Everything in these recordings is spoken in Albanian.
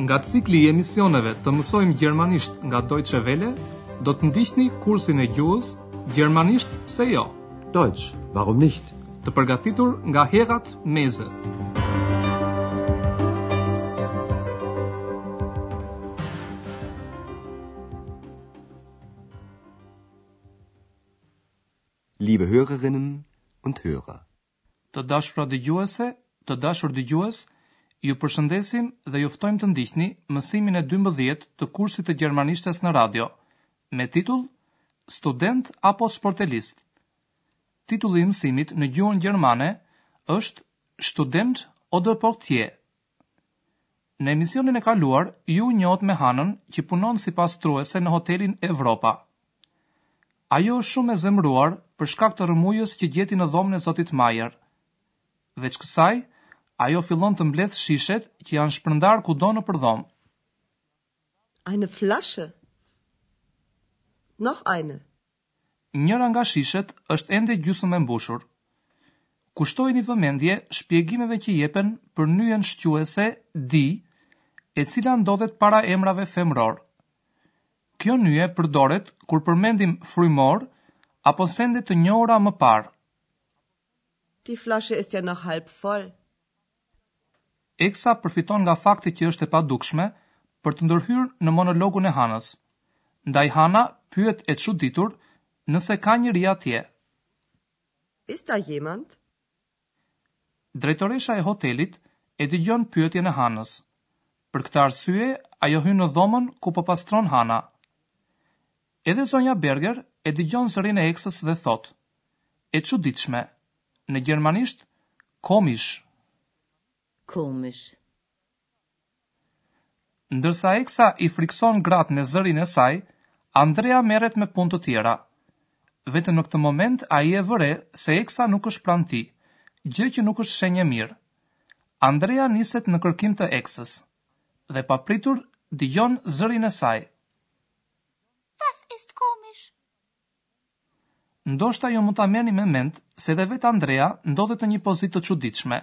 Nga cikli i emisioneve të mësojmë gjermanisht nga Deutsche Welle, do të ndiqni kursin e gjuhës Gjermanisht pse jo? Deutsch, warum nicht? Të përgatitur nga Herrad Meese. Liebe Hörerinnen und Hörer. Të dashura dëgjuese, të dashur dëgjues, ju përshëndesim dhe ju ftojmë të ndiqni mësimin e dymbëdhjetë të kursit të gjermanishtes në radio, me titull Student apo sportelist? Titulli i mësimit në gjuhën gjermane është Student oder Portier? Në emisionin e kaluar ju u njohët me Hanën që punon si pastruese në hotelin Evropa. Ajo është shumë e zemëruar për shkak të rrëmujës që gjeti në dhomën e zotit Meier. Veç kësaj, ajo fillon të mbledh shishet që janë shpërndarë kudo nëpër dhomë. Eine Flasche! Noch eine! Njëra nga shishet është ende gjysmë e mbushur. Kushtojini vëmendje shpjegimeve që jepen për nyjen shquese die, e cila ndodhet para emrave femërorë. Kjo nyje përdoret kur përmendim frymor apo sende të njohura më parë. Die Flasche ist ja noch halb voll. Eksa përfiton nga fakti që është e padukshme për të ndërhyrë në monologun e Hanës. Ndaj Hana pyet e çuditur nëse ka njeri atje. Ist da jemand? Drejtoresha e hotelit e dëgjon pyetjen e Hanës. Për këtë arsye ajo hyn në dhomën ku po pastron Hana. Edhe zonja Berger e dëgjon zërin e Eksës dhe thotë, E çuditshme, Në gjermanisht, komisch. Komisch. Ndërsa Eksa i frikëson gratë me zërin e saj, Andrea merret me punë të tjera. Vetëm në këtë moment ai e vë re se Eksa nuk është pranë tij, gjë që nuk është shenjë e mirë. Andrea niset në kërkim të Eksës dhe papritur dëgjon zërin e saj. Das ist komisch. Ndoshta ju mund ta merrni me mend se edhe vetë Andrea ndodhet në një pozitë të çuditshme.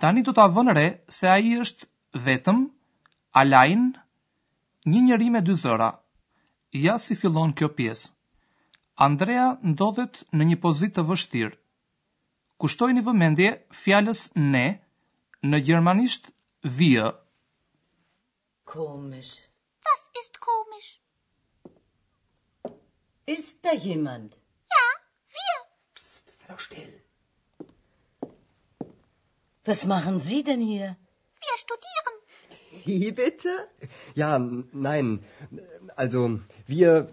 Tani do ta vënë re se ai është vetëm, allein, një njeri me dy zëra. Ja si fillon kjo pjesë. Andrea ndodhet në një pozitë të vështirë. Kushtojini vëmendje fjalës ne në gjermanisht wir. Komisch. Was ist komisch? Ist da jemand? Ja, wir. Psst, sei doch still. Was machen Sie denn hier? Wir studieren. Wie bitte? Ja, nein. Also, wir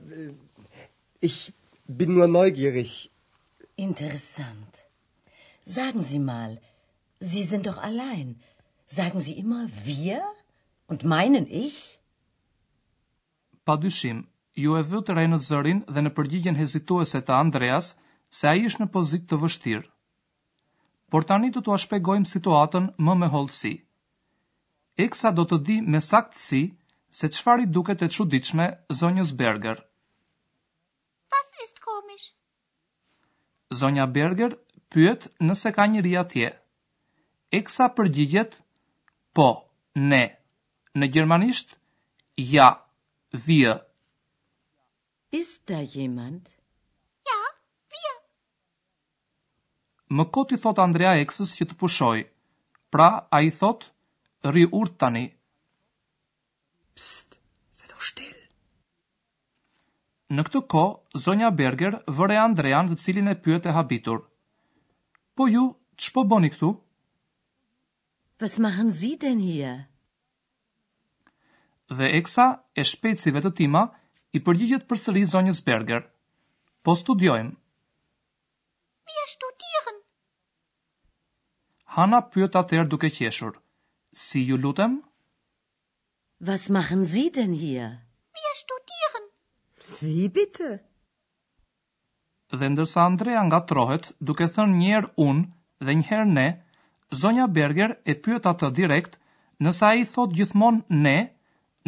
ich bin nur neugierig. Interessant. Sagen Sie mal, Sie sind doch allein. Sagen Sie immer wir und meinen ich? Pa dyshim, ju e vutë re në zërin dhe në përgjigjen hezituese të Andreas se ai është në pozitë të vështirë. Por tani do t'ua shpjegojmë situatën më me hollësi. Eksa do të di me saktësi se çfarë i duket e çuditshme zonjës Berger. Was ist komisch? Zonja Berger pyet nëse ka njeri atje. Eksa përgjigjet Po, ne. Në gjermanisht Ja, wir. Ist da jemand? Ja, wir. Më kot i thotë Andrea Eksës që të pushojë. Pra, ai i thotë Rri urtë tani. Pst, sei doch still. Në këtë kohë, zonja Berger vë re Andrean të cilin e pyet e habitur, Po ju, ç'po bëni këtu? Was machen Sie denn hier? Dhe Eksa, e shpejtë si vetëtima, i përgjigjet përsëri zonjës Berger, Po studiojmë. Wir studieren. Hana pyet atëherë duke qeshur, Si ju lutem? Was machen Sie denn hier? Wir studieren. Wie bitte? Dhe ndërsa Andrea ngatërrohet, duke thënë njëherë unë dhe njëherë ne, zonja Berger e pyet atë direkt nëse ai thotë gjithmonë ne,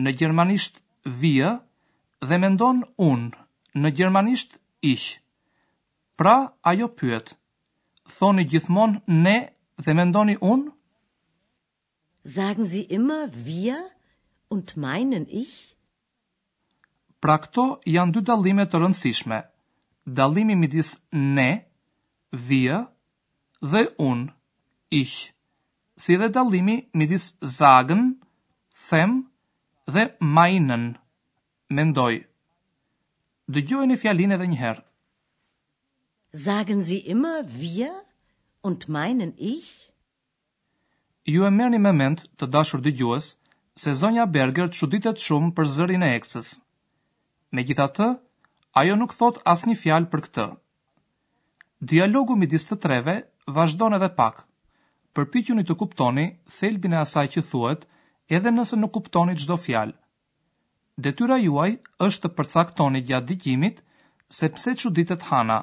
në gjermanisht wir, dhe mendon unë, në gjermanisht ich. Pra, ajo pyet, Thoni gjithmonë ne dhe mendoni unë? Sagen Sie immer wir und meinen ich? Pra këto janë dy dallime të rëndësishme, dallimi midis ne, wir, dhe unë, ich, si dhe dallimi midis sagen, them, dhe meinen, mendoj. Dëgjojeni fjalinë edhe një herë. Sagen Sie immer wir und meinen ich? Ju e merrni me mend, të dashur dëgjues, se zonja Berger çuditet shumë për zërin e Eksës. Megjithatë, ajo nuk thotë asnjë fjalë për këtë. Dialogu midis të treve vazhdon edhe pak. Përpiquni të kuptoni thelbin e asaj që thuhet edhe nëse nuk kuptoni çdo fjalë. Detyra juaj është të përcaktoni gjatë dëgjimit se pse çuditet Hana.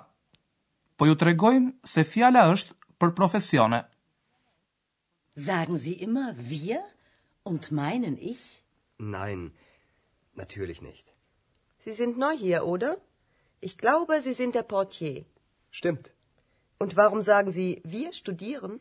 Po ju tregojmë se fjala është per professione. Sagen Sie immer wir und meinen ich? Nein, natürlich nicht. Sie sind neu hier, oder? Ich glaube, Sie sind der Portier. Stimmt. Und warum sagen Sie, wir studieren?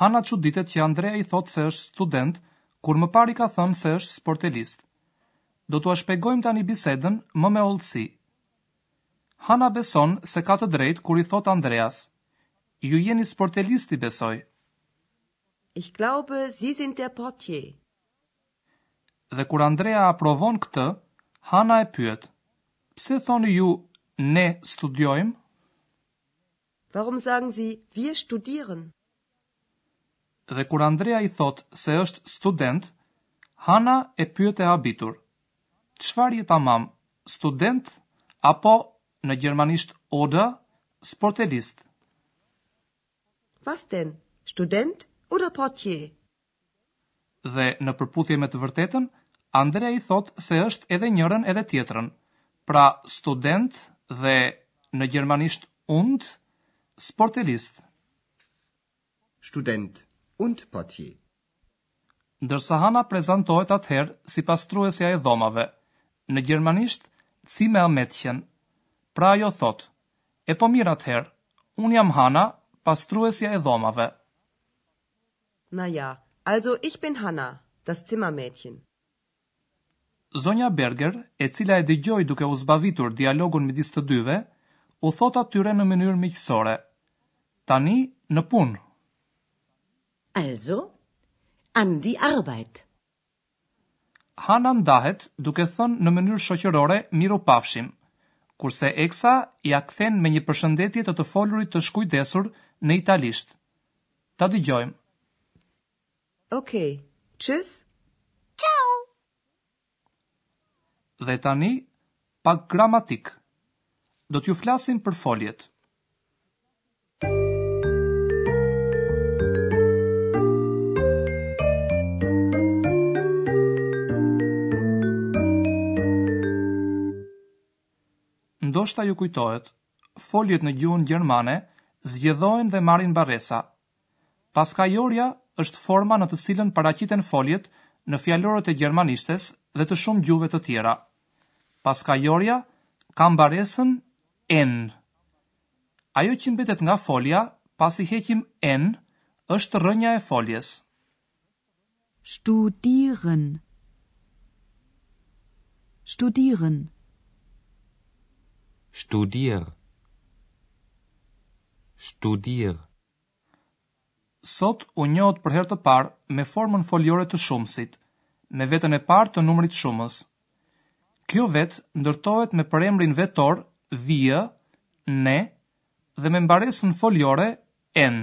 Hana çuditet që Andrea i thotë se është student, kur më parë i ka thënë se është sportelist. Do t'ua shpjegojmë tani bisedën më me hollësi. Hana beson se ka të drejtë kur i thotë Andreas, Ju jeni sportelisti, besoj. Ich glaube, Sie sind der Portier. Dhe kur Andrea aprovon këtë, Hana e pyet, Pse thoni ju ne studiojmë? Warum sagen Sie wir studieren? Dhe kur Andrea i thotë se është student, Hana e pyet e habitur, Çfarë je tamam, student apo, në gjermanisht oder sportelist? Was denn, Student oder Portier? Dhe në përputhje me të vërtetën, Andrea i thotë se është edhe njërën edhe tjetrën, pra student dhe, në gjermanisht, und sportelist. Student und Portier. Ndërsa Hana prezantohet atëherë si pastruesja e dhomave, në gjermanisht, Zimmermädchen. Pra ajo thotë, E po mirë atëherë, unë jam Hana, pastruesja e dhomave. Na ja, also ich bin Hanna, das Zimmermädchen. Zonja Berger, e cila e dëgjoi duke u zbavitur dialogun midis të dyve, u thotë atyre në mënyrë miqësore, Tani, në punë! Also, an die Arbeit! Hana ndahet duke thënë në mënyrë shoqërore mirupafshim, kurse Eksa ia kthen me një përshëndetje të të folurit të shkujdesur në italisht. Ta dëgjojmë. Ok, tschüss! Ciao! Dhe tani, pak gramatikë. Do t'ju flasim për foljet. ndoshta ju kujtohet, foljet në gjuhën gjermane zgjedhohen dhe marrin mbaresa, Paskajorja është forma në të cilën paraqiten foljet në fjalorët e gjermanishtes dhe të shumë gjuhëve të tjera. Paskajorja ka mbaresën en. Ajo që mbetet nga folja pasi heqim en është rrënja e foljes. Studieren. Studieren. Studier. Studier. Sot u njohët për herë të parë me formën foliore të shumësit, me vetën e parë të numrit shumës. Kjo vetë ndërtohet me përemrin vetor wir, ne dhe me mbaresën foliore en.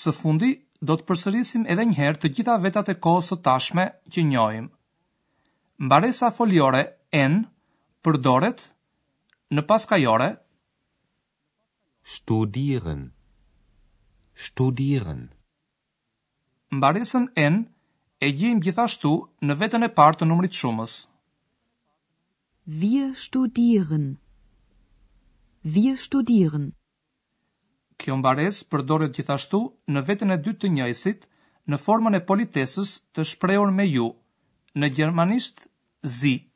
Së fundi, do të përsërisim edhe një herë të gjitha vetat e kohës së tashme që njohim. Mbaresa foliore en përdoret në paskajore. Studieren. Studieren. Mbaresën en e gjejmë gjithashtu në vetën e parë të numrit shumës. Wir studieren. Wir studieren. Kjo mbaresë përdoret gjithashtu në vetën e dytë të njëjësit në formën e politesës të shprehur me ju, në gjermanisht Sie.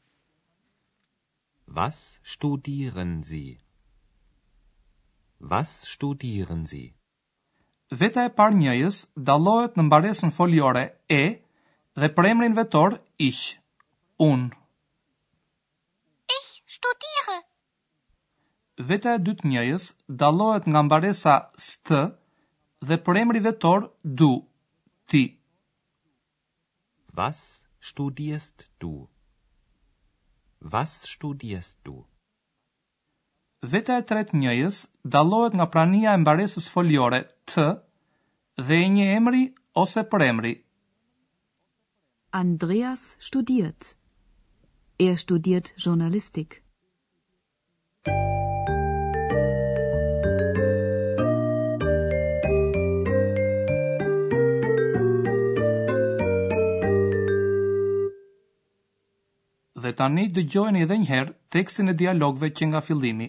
Was studieren Sie? Was studieren Sie? Veta e parë njëjës dallohet në mbaresën foliore e dhe përemrin vetor ich, unë. Ich studiere. Veta e dytë njëjës dallohet nga mbaresa st dhe përemri vetor du, ti. Was studierst du? Was studierst du? Veta e tretë njëjës dallohet nga prania e mbaresës foliore t dhe e një emri ose përemri. Andreas studiert. Er studiert Journalistik. Dhe tani dëgjojeni edhe një herë tekstin e dialogëve që nga fillimi.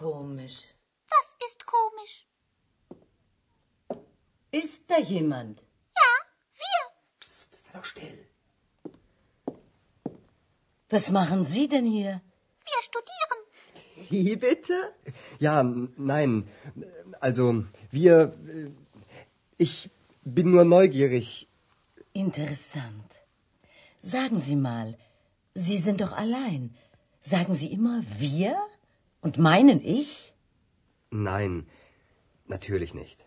komisch. Das ist komisch. Ist da jemand? Ja, wir. Psst, sei doch still. Was machen Sie denn hier? Wir studieren. Wie bitte? Ja, nein. Also, wir. Äh, ich bin nur neugierig. Interessant. Sagen Sie mal, Sie sind doch allein. Sagen Sie immer wir und meinen ich? Nein, natürlich nicht.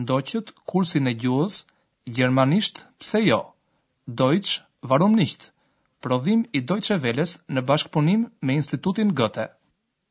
Ndoqët kursin e gjuhës gjermanisht pse jo, Deutsch warum nicht, prodhim i Deutsche Welles në bashkëpunim me Institutin Goethe.